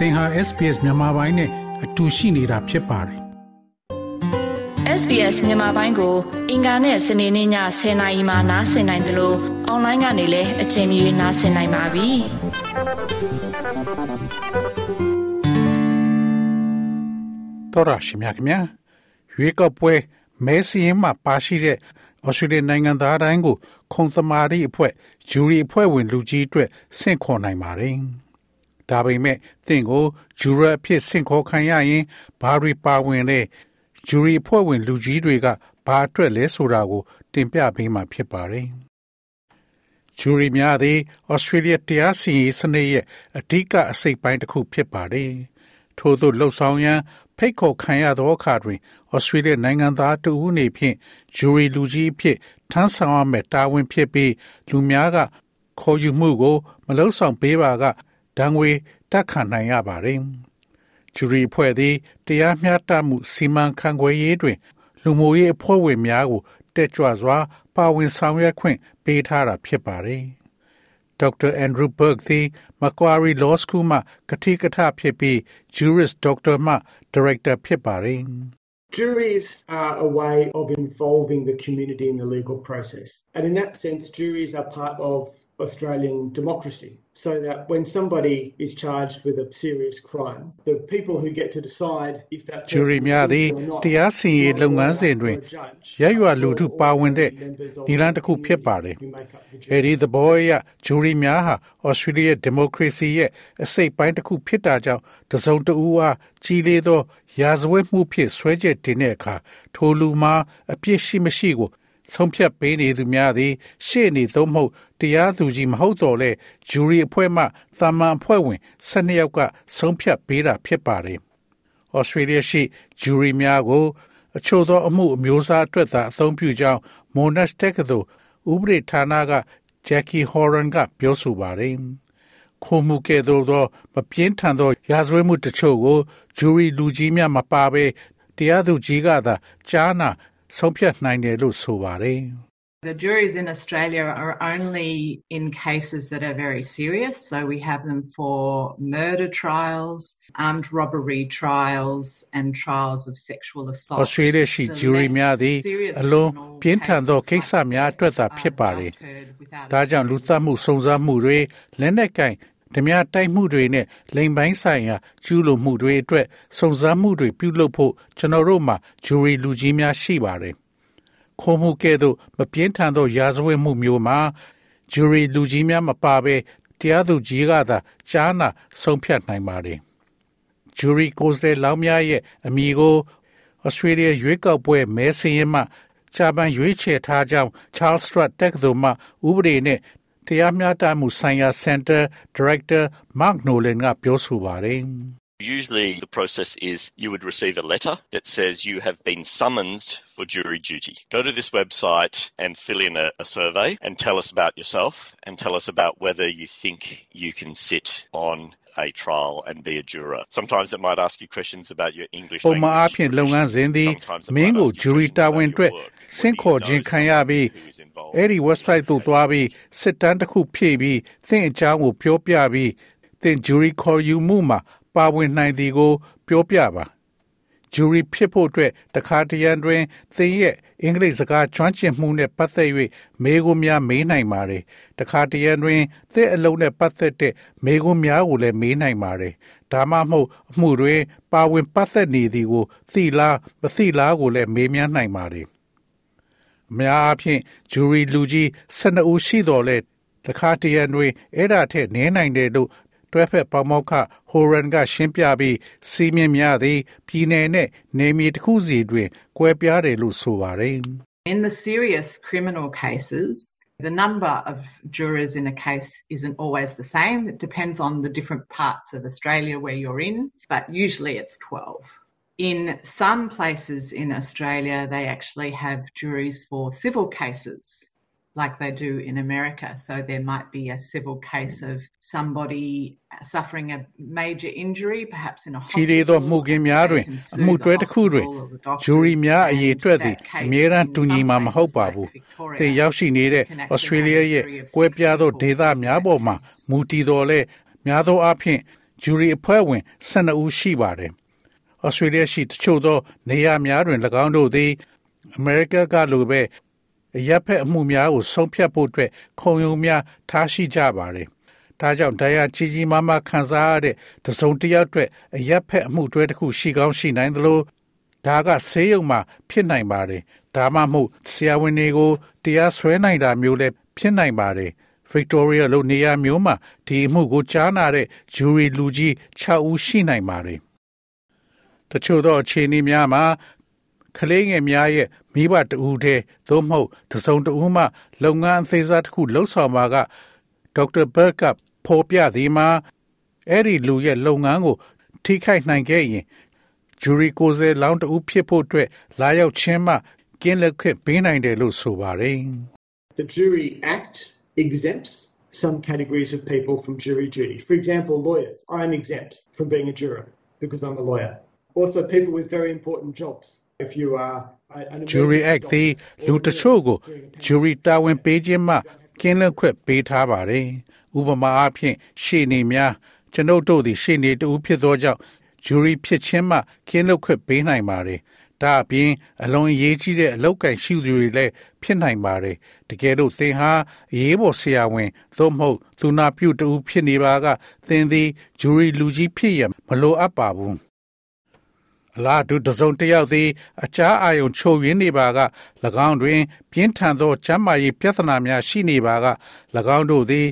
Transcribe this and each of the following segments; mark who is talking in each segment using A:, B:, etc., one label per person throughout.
A: သင်ဟာ SPS မြန်မာပိုင်းနဲ့အတူရှိနေတာဖြစ်ပါတယ်
B: SBS မြန်မာပိုင်းကို အင်ကာနဲ့စနေနေ့ည10:00နာရီမှနားဆင်နိုင်တယ်လို့အွန်လိုင်းကနေလည်းအချိန်မီနားဆင်နိုင်ပါပြီ
A: တော်ရရှိမြခင်ဗျာရွေးကောက်ပွဲမဲစရင်မှာပါရှိတဲ့ဩစတြေးလျနိုင်ငံသားတိုင်းကိုခုံသမာဓိအဖွဲ့ဂျူရီအဖွဲ့ဝင်လူကြီးအတွက်ဆင့်ခေါ်နိုင်ပါတယ် ဒါပေမဲ့သင်ကိုဂျူရအဖြစ်ဆင့်ခေါ်ခံရရင်ဘာတွေပါဝင်လဲဂျူရီအဖွဲ့ဝင်လူကြီးတွေကဘာအတွက်လဲဆိုတာကို တင်ပြပေးမှာဖြစ်ပါတယ်ဂျူရီများသည်ဩစတြေးလျတရားစီရင်စနစ်ရဲ့အဓိကအစိတ်ပိုင်းတစ်ခုဖြစ်ပါတယ်ထို့သောလှုပ်ဆောင်ရန်ဖိတ်ခေါ်ခံရသောအခါတွင်ဩစတြေးလျနိုင်ငံသားတဦးအနေဖြင့်ဂျူရီလူကြီးဖြစ်ထမ်းဆောင်ရမယ့်တာဝန်ဖြစ်ပြီးလူများကခေါ်ယူမှုကို မလုံဆောင်ပေးပါက ဒဏ်ငွေတက်ခံနိုင်ရပါတယ်။ဂျူရီဖွဲ့သည်တရားမျှတမှုစီမံခန့်ခွဲရေးတွင် လူမှုရေးအဖွဲ့ဝင်များကိုတက်ကြွစွာ ပါဝင်ဆောင်ရွက်ခွင့်ပေးထားတာဖြစ်ပါတယ်။ Dr. Andrew Burke သည် Macquarie Law School မှကတိကထဖြစ်ပြီး Juris Doctor မှ Director ဖြစ်ပါတယ်။
C: Juries are a way of involving the community in the legal process. And in that sense, juries are part of Australian democracy. So that when somebody is charged with a serious crime, the people who get to decide if that person
A: ဂျူရီများသည်
C: is or not
A: တရားစီရင်ရေးလုပ်ငန်းစဉ်တွင်
C: or a judge
A: ရရွာလူထုပါဝင်တဲ့
C: members of
A: ဒီလန်တစ်ခုဖြစ်ပါတယ်
C: who make up the jury.
A: အဲဒီသဘောအရဂျူရီများဟာဩစတြေးလျဒီမိုကရေစီရဲ့အစိတ်ပိုင်းတစ်ခုဖြစ်တာကြောင့်တစုံတဦးအားကြီးလေးသောရာဇဝတ်မှုဖြစ်ဆွဲချက်တင်တဲ့အခါထိုလူမှာအပြစ်ရှိမရှိကို ဆုံးဖြတ်ပေးနေသူများသည် ရှေ့နေသို့မဟုတ်တရားသူကြီးမဟုတ်တော့လဲဂျူရီအဖွဲ့မှသာမန်အဖွဲ့ဝင်12ယောက်ကဆုံးဖြတ်ပေးတာဖြစ်ပါတယ်။ဩစတြေးလျရှိဂျူရီများကို အချို့သောအမှုအမျိုးအစားအတွက်သာအသုံးပြုကြောင်း Monash တက္ကသိုလ်ဥပဒေဌာနက Jackie Horan ကပြောဆိုပါတယ်။ခုံမှုကဲ့သို့သောမပြင်းထန်သော ရာဇဝတ်မှုတချို့ကိုဂျူရီလူကြီးများမပါဘဲတရားသူကြီးကသာကြားနာ ဆုံးဖြတ်နိုင်တယ်လို့ဆိုပါတယ်။
D: The juries in Australia are only in cases that are very serious. So we have them for murder trials, armed robbery trials, and trials of sexual assault.
A: ဩစတြေးလျရှိ
D: The
A: ဂျူရီ
D: less
A: များသည်
D: serious
A: အလွန်
D: criminal
A: ပြင်းထန်သော
D: cases
A: ကိစ္စများအတွက်သာ
D: like
A: ဖြစ်ပါတယ်
D: just heard without
A: ဒါကြောင့်လူသတ်မှုစုံစမ်းမှုတွေလက်နက်ကင် ဓမြတိုက်မှုတွေနဲ့လိမ်ပိုင်းဆိုင်ရာကျူးလွန်မှုတွေအတွက်စုံစမ်းမှုတွေပြုလုပ်ဖို့ကျွန်တော်တို့မှာဂျူရီလူကြီးများရှိပါတယ်။ခုံမှုကဲ့သို့မပြင်းထန်သောရာဇဝတ်မှုမျိုးမှာဂျူရီလူကြီးများမပါဘဲတရားသူကြီးကသာကြားနာဆုံးဖြတ်နိုင်ပါတယ်။ဂျူရီကိုယ်စားလှယ်လောင်းများရဲ့အမည်ကိုဩစတြေးလျရွေးကောက်ပွဲမဲစင်းရင်မှဂျာပန်ရွေးချယ်ထားကြောင်း Charles Strat တက္ကသိုလ်မှဥပဒေနဲ့ တရားမျှတမှုဆိုင်ရာ Center Director Mark Nolan ကပြောဆိုပါတယ်
E: Usually, the process is you would receive a letter that says you have been summoned for jury duty. Go to this website and fill in a, a survey and tell us about yourself and tell us about whether you think you can sit on a trial and be a juror. Sometimes it might ask you questions about your English
A: ပုံမှန်အား
E: language
A: ဖြင့်လုပ်ငန်းစဉ်သည်
E: Sometimes it
A: မင်း
E: might
A: ကို
E: ask you
A: ဂျူရီ
E: questions
A: တာ
E: about
A: ဝန်
E: your
A: အတွက်
E: work.
A: ဆင့်
E: Whether
A: ခေါ်
E: you
A: ခြင်း
E: know
A: ခံရပြီး
E: someone who is involved
A: အဲ့ဒီ website သို့သွားပြီးစစ်တမ်းတစ်ခုဖြည့်ပြီးသင်အကြောင်းကိုပြောပြပြီးသင်ဂျူရီခေါ်ယူမှုမှာပါဝင်နိုင်သည်ကို ပြောပြပါ ဂျူရီဖြစ်ဖို့အတွက်တခါတရံတွင်သင်ရဲ့အင်္ဂလိပ်စကားကျွမ်းကျင်မှုနဲ့ပတ်သက်၍မေးခွန်းများမေးနိုင်ပါတယ်တခါတရံတွင်သင်အလုံးနဲ့ပတ်သက်တဲ့မေးခွန်းများကိုလည်းမေးနိုင်ပါတယ်ဒါမှမဟုတ်အမှုတွင်ပါဝင်ပတ်သက်နေသည်ကိုသိလားမသိလားကိုလည်းမေးမြန်းနိုင်ပါတယ်အများအားဖြင့်ဂျူရီလူကြီး12ဦးရှိတော်လဲတခါတရံတွင်အဲ့ဒါထက်နည်းနိုင်တယ်လို့ တွဲဖက်ပေါမောက္ခဟိုရန်ကရှင်းပြပြီးစီးမြင်များသည်ပြည်내နဲ့နေမြေတစ်ခုစီတွင်ကွဲပြားတယ်လို့ဆိုပါတယ်
D: In the serious criminal cases, the number of jurors in a case isn't always the same. It depends on the different parts of Australia where you're in, but usually it's 12. In some places in Australia, they actually have juries for civil cases, like they do in America. So there might be a civil case of somebody suffering a major injury, perhaps in a
A: ကြီးလေးသော
D: hospital.
A: မှုကင်းများတွင်
D: They can
A: အ
D: sue
A: မှု
D: the
A: တွဲတစ်ခုတွင်
D: hospital or the doctors,
A: ဂျူရီများအရေးအတွက်သည်
D: and that
A: အမြဲတမ်း
D: case
A: တူညီ
D: in
A: မှာ
D: some
A: မဟုတ်ပါ
D: places
A: ဘူး
D: like Victoria
A: သင်ရောက်ရှိနေတဲ့
D: can
A: ဩ
D: actually
A: စတြေးလျ
D: have a
A: ရဲ့
D: jury of
A: ကွဲ
D: six
A: ပြားသော
D: people
A: ဒေသများပေါ်မှာ
D: in that case.
A: မူတည်တော်လဲများသောအားဖြင့် ဂျူရီအဖွဲ့ဝင်12ဦးရှိပါတယ်။ဩစတြေးလျရှိတချို့သောနေရာများတွင်၎င်းတို့သည်အမေရိကကလိုပဲ ရပ်ဖက်အမှုများကိုဆုံးဖြတ်ဖို့အတွက်ခုံရုံများထားရှိကြပါတယ်။ဒါကြောင့်တရားကြီးကြီးမားမားခံစားရတဲ့တစုံတစ်ယောက်အတွက်အရက်ဖက်အမှုတွဲတစ်ခုရှိကောင်းရှိနိုင်သလိုဒါကဆေးရုံမှာဖြစ်နိုင်ပါတယ်။ဒါမှမဟုတ်ဆရာဝန်တွေကိုတရားစွဲနိုင်တာမျိုးလည်းဖြစ်နိုင်ပါတယ်။ Victoria လို့နေရာမျိုးမှာဒီအမှုကိုကြားနာတဲ့ဂျူရီလူကြီး6ဦးရှိနိုင်ပါတယ်။တချို့သောအခြေအနေများမှာ ကလေးငယ်များရဲ့မိဘတဦးတည်းသို့မဟုတ်တစုံတဦးမှလုပ်ငန်းအသေးစားတစ်ခုလှုပ်ဆောင်မှာကဒေါက်တာဘတ်ကဖော်ပြသည်မှာအဲ့ဒီလူရဲ့လုပ်ငန်းကို ထိခိုက်နိုင်ခဲ့ရင်ဂျူရီကိုယ်စားလောင်းတဦးဖြစ်ဖို့အတွက်လာရောက်ခြင်းမှကင်းလက်ခွင့်ပေးနိုင်တယ်လို့ဆိုပါတယ်
C: The Jury Act exempts some categories of people from jury duty. For example, lawyers. I am exempt from being a juror because I'm a lawyer. Also, people with very important jobs. If you are an
A: Jury Act သည်လူတချို့ကို jury တာဝန်ပေးခြင်းမှကင်းလွတ်ခွင့်ပေးထားပါတယ်။ဥပမာအားဖြင့်ရှေ့နေများကျွန်ုပ်တို့သည်ရှေ့နေတူဖြစ်သောကြောင့် jury ဖြစ်ခြင်းမှကင်းလွတ်ခွင့်ပေးနိုင်ပါတယ်။ဒါအပြင်အလွန်အရေးကြီးတဲ့အလောက်ကန်ရှိသူတွေလည်းဖြစ်နိုင်ပါတယ်။တကယ်လို့သင်ဟာအရေးပေါ်ဆရာဝန်သို့မဟုတ်သူနာပြုတူဖြစ်နေပါကသင်သည် jury လူကြီးဖြစ်ရမလိုအပ်ပါဘူး။ အလားတူတစုံတစ်ယောက်သည်အခြားအာယုံချုပ်ရင်းနေပါက၎င်းတွင် ပြင်းထန်သောကျန်းမာရေးပြဿနာများရှိနေပါက၎င်းတို့သည်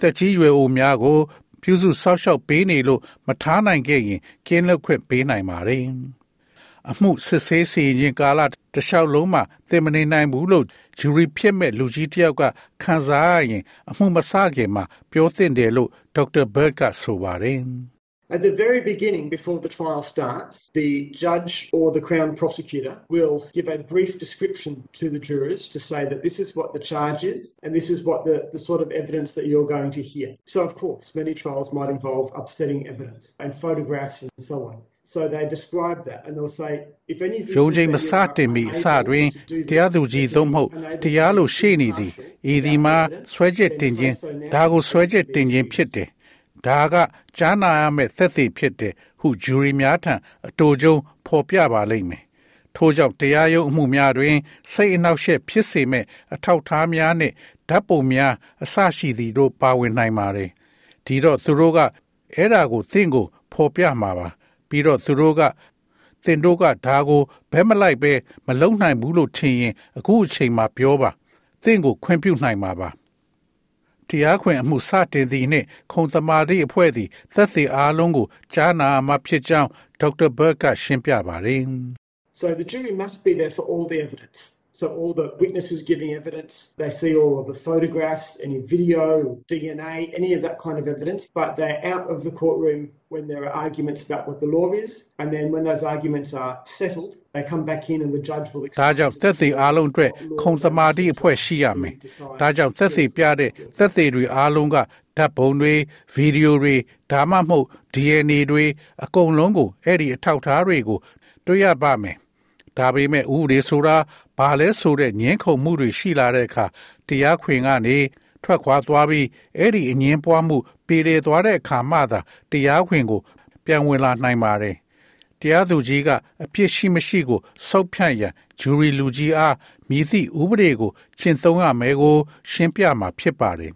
A: တက်ကြီးရွယ်အိုများကို ပြုစုဆောက်ရှောက်ပေးနေလို့မထားနိုင်ခဲ့ရင်ကင်းလွတ်ခွင့်ပေးနိုင်ပါတယ်။အမှုစစ်ဆေးစီရင်ကာလတလျှောက်လုံးမှာသင်မနေနိုင်ဘူးလို့ဂျူရီဖြစ်မဲ့လူကြီးတယောက်ကခံစားရရင် အမှုမစခင်မှာပြောသင့်တယ်လို့ဒေါက်တာဘတ်ကဆိုပါတယ်။
C: At the very beginning, before the trial starts, the judge or the Crown prosecutor will give a brief description to the jurors to say that this is what the charge is and this is what the, the sort of evidence that you're going to hear. So, of course, many trials might involve upsetting evidence and photographs and so on. So they describe that and they'll say if any of you
A: ရုံးချိန်မစတင်မီအစတွင်တရားသူကြီးသို့မဟုတ်တရားလို့ရှေ့နေသည်ဤဒီမှာဆွဲချက်တင်ခြင်းဒါကိုဆွဲချက်တင်ခြင်းဖြစ်တယ် ဒါကကြားနာရမယ့်သက်သေဖြစ်တဲ့ဟုဂျူရီများထံအတူကျုံဖော်ပြပါလိမ့်မယ်။ထို့ကြောင့်တရားရုံးအမှုများတွင် စိတ်အနှောက်အယှက်ဖြစ်စေမဲ့အထောက်ထားများနှင့်ဓာတ်ပုံများအစရှိသည်တို့ပါဝင်နိုင်ပါတယ်။ဒီတော့သူတို့ကအဲ့ဒါကိုသင်ကိုဖော်ပြမှာပါ။ပြီးတော့သူတို့ကသင်တို့ကဒါကိုဘဲမလိုက်ပဲမလုံနိုင်ဘူးလို့ထင်ရင်အခုအချိန်မှပြောပါ။သင်ကိုခွင့်ပြုနိုင်မှာပါ။ တရားခွင်အမှုစတင်သည်နှင့်ခုံသမာဓိအဖွဲ့သည်သက်သေအားလုံးကိုကြားနာမှဖြစ်ကြောင်းဒေါက်တာဘတ်ကရှင်းပြပါတယ်
C: So the jury must be there for all the evidence. So all the witnesses giving evidence, they see all of the photographs, any video, DNA, any of that kind of evidence, but they're out of the courtroom when there are arguments about what the law is, and then when those arguments are settled, they come back in and the judge will
A: ဒါကြောင့်သက်သေအားလုံးအတွက်ခုံသမာဓိအဖွဲ့ရှိရမယ်။ဒါကြောင့်သက်သေပြတဲ့သက်သေတွေအားလုံးကဓာတ်ပုံတွေဗီဒီယိုတွေဒါမှမဟုတ် DNA တွေအကုန်လုံးကိုအဲ့ဒီအထောက်အထားတွေကိုတွေ့ရပါမယ်။ဒါပေမဲ့ဥပဒေဆိုတာ ဘာလဲဆိုတဲ့ညှင်းခုန်မှုတွေရှိလာတဲ့အခါတရားခွင်ကနေထွက်ခွာသွားပြီးအဲ့ဒီအငင်းပွားမှုပြည်လေသွားတဲ့အခါမှသာတရားခွင်ကို ပြန်ဝင်လာနိုင်ပါတယ်တရားသူကြီးကအပြစ်ရှိမရှိကိုစောက်ဖြန့်ရန်ဂျူရီလူကြီးအားမြည်သည့်ဥပဒေကိုကျင့်သုံးရမယ်ကို ရှင်းပြမှာဖြစ်ပါတယ်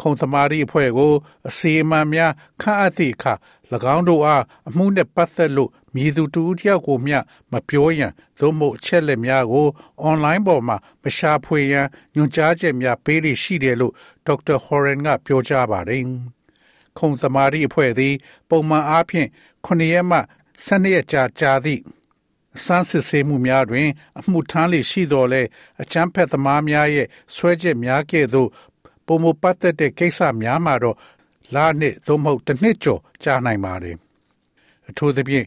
A: ခုံသမားရီအဖွဲ့ကို အစီအမံများခန့်အပ်သည့်အခါ၎င်းတို့အားအမှုနှင့်ပတ်သက်လို့ မြည်သူတူတယောက်ကိုမျှမပြောရန်သို့မဟုတ်အချက်လက်များကိုအွန်လိုင်းပေါ်မှာမရှာဖွေရန်ညွှန်ကြားချက်များပေးလိရှိတယ်လို့ဒေါက်တာဟော်ရန်ကပြောကြားပါတယ်ခုံသမားရီအဖွဲ့သည် ပုံမှန်အားဖြင့်9ရက်မှ12ရက်ကြာကြာသည့်အစမ်းစစ်ဆေးမှုများတွင် အမှုထမ်းလေရှိတော်လဲအချမ်းဖက်သမားများရဲ့ဆွဲချက်များကဲ့သို့ပုံမပတ်သက်တဲ့ကိစ္စများမှာတော့လာနှစ်သို့မဟုတ်တစ်နှစ်ကျော်ကြာနိုင်ပါတယ်အထူးသဖြင့်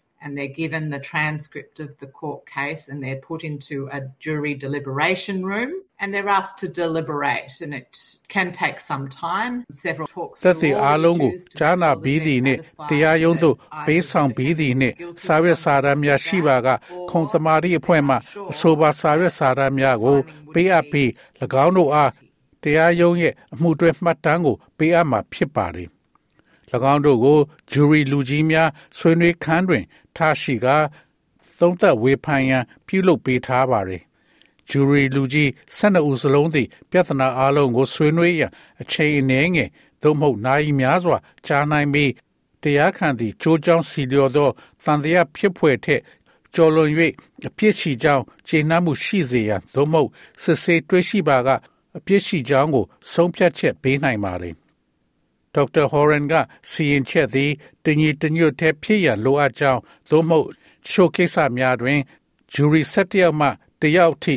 D: and they're given the transcript of the court case and they're put into a jury deliberation room and they're asked to deliberate and it can take some time several talks
A: သက်သေအားလုံးကိုကြားနာပြီးသည်နှင့်တရားရုံးသို့ပေးဆောင်ပြီးသည်နှင့်စာရွက်စာတမ်းများရှိပါက ခုံသမာဓိအဖွဲ့မှအဆိုပါစာရွက်စာတမ်းများကို ပေးအပ်ပြီး၎င်းတို့အားတရားရုံးရဲ့အမှုတွဲမှတ်တမ်းကို ပေးအပ်မှာဖြစ်ပါသည်၎ င်းတို့ကိုဂျူရီလူကြီးများဆွေးနွေးခန်းတွင် ထားရှိကာသုံးသက်ဝေဖန်ရန်ပြုလုပ်ပေးထားပါသည်ဂျူရီလူကြီး12ဦးစလုံးသည်ပြဿနာအလုံးကိုဆွေးနွေးရန်အချိန်အနည်းငယ်သို့မဟုတ်နိုင်များစွာကြားနိုင်ပြီးတရားခံသည်ကြိုးကြောင်းစီလျော်သောတန်တရားဖြစ်ဖွယ်ထက်ကျော်လွန်၍အပြစ်ရှိကြောင်းခြေနှမ်းမှုရှိစေရန်သို့မဟုတ်စစ်ဆေးတွေ့ရှိပါကအပြစ်ရှိကြောင်းကိုဆုံးဖြတ်ချက်ပေးနိုင်ပါသည် ဒေါက်တာဟော်ရန်ကစီရင်ချက်သည်တညီတညွတ်တဲ့ဖြစ်ရန်လိုအပ်ကြောင်းသို့မဟုတ်ချိုကိစ္စများတွင်ဂျူရီ၁၁ယောက်မှတယောက်ထိ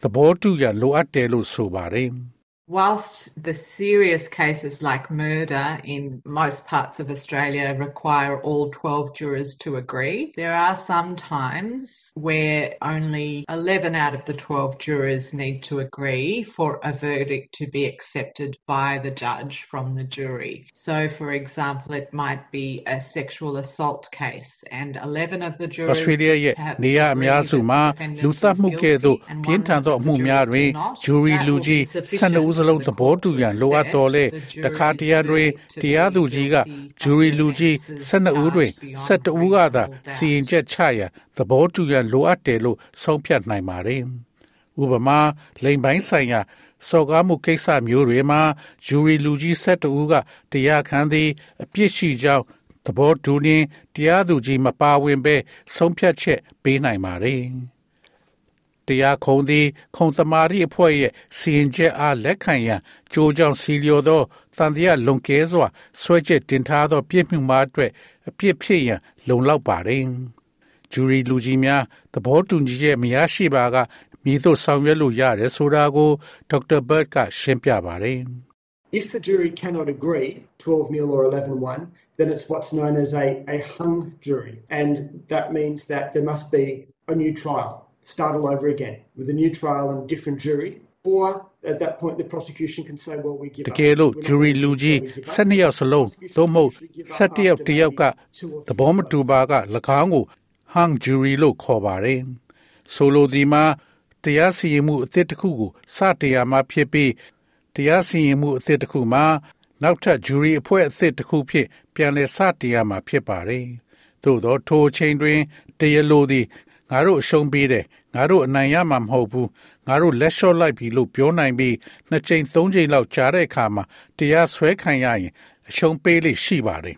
A: သဘောတူရန်လိုအပ်တယ်လို့ဆိုပါတယ်။
D: Whilst the serious cases like murder in most parts of Australia require all 12 jurors to agree, there are some times where only 11 out of the 12 jurors need to agree for a verdict to be accepted by the judge from the jury. So, for example, it might be a sexual assault case, and 11 of the jurors
A: Australia ရဲ့နေရအများစုမှာလူသတ်မှုကဲ့သို့ပြင်းထန်သောအမှုများတွင် jury လူကြီး12 စလုံးသဘောတူရန်လိုအပ်တော်လဲတခါတရံတွင်တရားသူကြီးကဂျူရီလူကြီး12ဦးတွင်12ဦးကသာစီရင်ချက်ချရန်သဘောတူရန်လိုအပ်တယ်လို့ဆုံးဖြတ်နိုင်ပါတယ်။ဥပမာလိမ်ပိုင်းဆိုင်ရာစော်ကားမှုကိစ္စမျိုးတွေမှာဂျူရီလူကြီး12ဦးကတရားခံသည်အပြစ်ရှိကြောင်းသဘောတူရင်တရားသူကြီးမပါဝင်ဘဲဆုံးဖြတ်ချက်ပေးနိုင်ပါတယ်။ တရားခုံသည် ခုံသမာဓိအဖွဲ့ရဲ့စီရင်ချက်အားလက်ခံရန်ကြိုးကြောင်စီလျော်သောတန်တရားလွန်ကဲစွာဆွဲချက်တင်ထားသော ပြစ်မှုမှာအတွက်အပြစ်ဖြစ်ရန်လုံလောက်ပါတယ်။ဂျူရီလူကြီးများသဘောတူညီချက်မရရှိပါကမိတို့ဆောင်ရွက်လို့ရတယ်ဆိုတာကိုဒေါက်တာဘတ်ကရှင်းပြပါတယ်။
C: If the jury cannot agree 12 nil or 11 1 then it's what's known as a, a hung jury. And that means that there must be a new trial. Start all over again with a new trial and different jury. Or at that point, the prosecution can say, well, we give
A: တကယ်လို့ jury လူကြီး12ယောက်စလုံးသို့မဟုတ်17ယောက်တယောက်ကသဘောမတူပါက၎င်းကို hung jury လို့ခေါ်ပါတယ်။ဆိုလိုဒီမှာတရားစီရင်မှုအသစ်တစ်ခုကိုစတရားမှာဖြစ်ပြီးတရားစီရင်မှုအသစ်တစ်ခုမှာနောက်ထပ် jury အဖွဲ့အသစ်တစ်ခုဖြင့်ပြန်လည်စတရားမှာဖြစ်ပါတယ်။သို့သောထိုအချိန်တွင်တရားလိုသည် ငါတို့အရှုံးပေးတယ်ငါတို့အနိုင်ရမှာမဟုတ်ဘူးငါတို့လက်လျှော့လိုက်ပြီလို့ပြောနိုင်ပြီးနှစ်ချိန်သုံးချိန်လောက်ကြားတဲ့အခါမှာတရားစွဲခံရရင်အရှုံးပေးလိရှိပါတယ်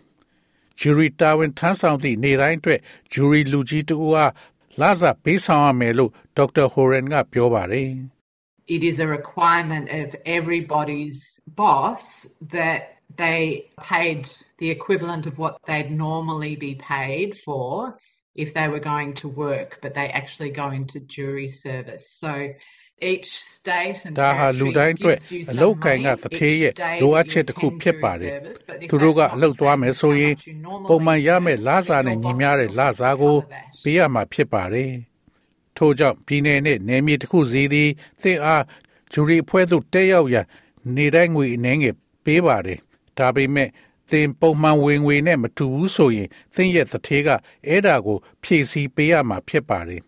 A: ဂျူရီတာဝန်ထမ်းဆောင်သည့်နေတိုင်းအတွက်ဂျူရီလူကြီးတူအားလာစာပေးဆောင်ရမယ်လို့ဒေါက်တာဟိုရန်ကပြောပါတယ်
D: It is a requirement of everybody's boss that they paid the equivalent of what they'd normally be paid for if they were going to work, but they actually go into jury service. So each state and
A: ဒါဟာလူတိုင်းအတွက်အလုတ်ကင်ကတထေးရဲ့လိုအပ်ချက်တစ်ခုဖြစ်ပါတယ်။သူတို့ကအလုတ်သွားမယ်ဆိုရင်ပုံမှန်ရမယ့်လစာနဲ့ညီမျှတဲ့လစာကိုပေးရမှာဖြစ်ပါတယ်။ထို့ကြောင့်ပြည်내နဲ့နယ်မြေတစ်ခုစီသည်သင်အားဂျူရီအဖွဲ့သို့တက်ရောက်ရန်နေတိုင်းငွေအနှဲငယ်ပေးပါတယ်။ဒါပေမဲ့ သင်ပုံမှန်ဝင်ငွေနဲ့မတူဘူးဆိုရင်သင်ရဲ့သထေးကအဲ့ဒါကို ဖြည့်ဆည်းပေးရမှာဖြစ်ပါတယ်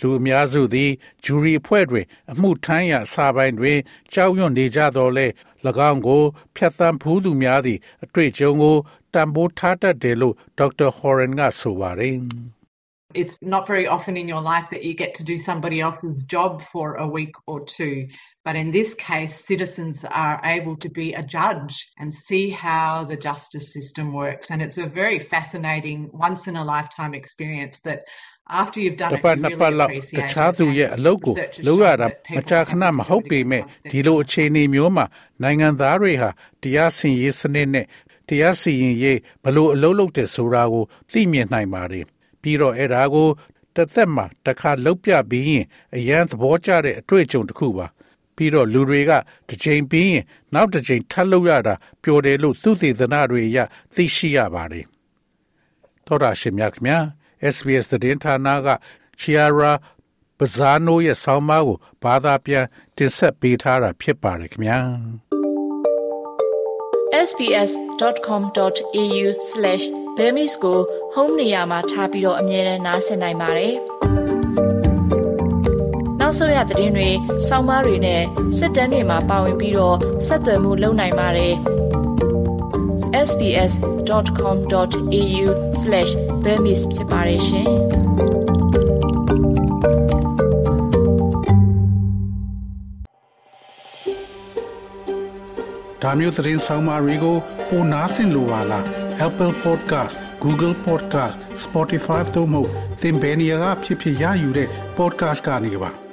A: လူအများစုသည်ဂျူရီအဖွဲ့တွင် အမှုထမ်းရာစာပိုင်းတွင်ကြောက်ရွံ့နေကြတော်လဲ၎င်းကိုဖျက်ဆီးဖူးသူများသည့်အတွေ့အကြုံကိုတန်ဖိုးထားတတ်တယ်လို့ဒေါက်တာဟော်ရန်ကဆိုပါတယ်
D: It's not very often in your life that you get to do somebody else's job for a week or two. But in this case, citizens are able to be a judge and see how the justice system works. And it's a very fascinating, once in a lifetime experience that after you've done it, you really appreciate တခြားသူရဲ့အလုပ်ကိုလုပ်ရတာမကြာခဏမဟုတ်ပေမဲ့ဒီလိုအခြေအနေမျိုးမှာနိုင်ငံသားတွေဟာတရားစီရင်ရေးစနစ်နဲ့တရားစီရင်ရေးဘလို့အလုပ်လုပ်တယ်ဆိုတာကိုသိမြင်နိုင်ပါတယ်ပြီးတော့အဲ့ဒါကိုတစ်သက်မှာတစ်ခါလုပ်ပြပြီးရင်အရန်သဘောကျတဲ့အတွေ့အကြုံတစ်ခုပါ ပြီးတော့လူတွေကတစ်ချိန်ပြီးရင်နောက်တစ်ချိန်ထပ်လုပ်ရတာပျော်တယ်လို့သူသေသနာတွေအရသိရှိရပါတယ်။သောတာရှင်များခင်ဗျာ SBS သတင်းဌာနက Chiara
A: ပဇာနိုးရဲ့ဆောင်းပါးကိုဘာသာပြန်တင်ဆက်ပေးထားတာဖြစ်ပါတယ်ခင်ဗျာ
B: sbs.com.au/bemis ကို home နေရာမှာထားပြီးတော့အမြဲတမ်းနှာစင်နိုင်ပါတယ်။ နောက်ဆုံးရသတင်းတွေ၊ဆောင်းပါးတွေနဲ့စစ်တမ်းတွေမှာပါဝင်ပြီးတော့ဆက်သွယ်မှုလုပ်နိုင်ပါတယ်။ sbs.com.au/bemis ဖြစ်ပါတယ်ရှင်။
A: ဒါမျိုးသတင်းဆောင်မာတွေကိုပိုနားဆင်လိုပါလား Apple Podcast Google Podcast Spotify တို့မှာသင်ပင်ရာဖြစ်ဖြစ်ရယူတဲ့ podcast ကနေပါ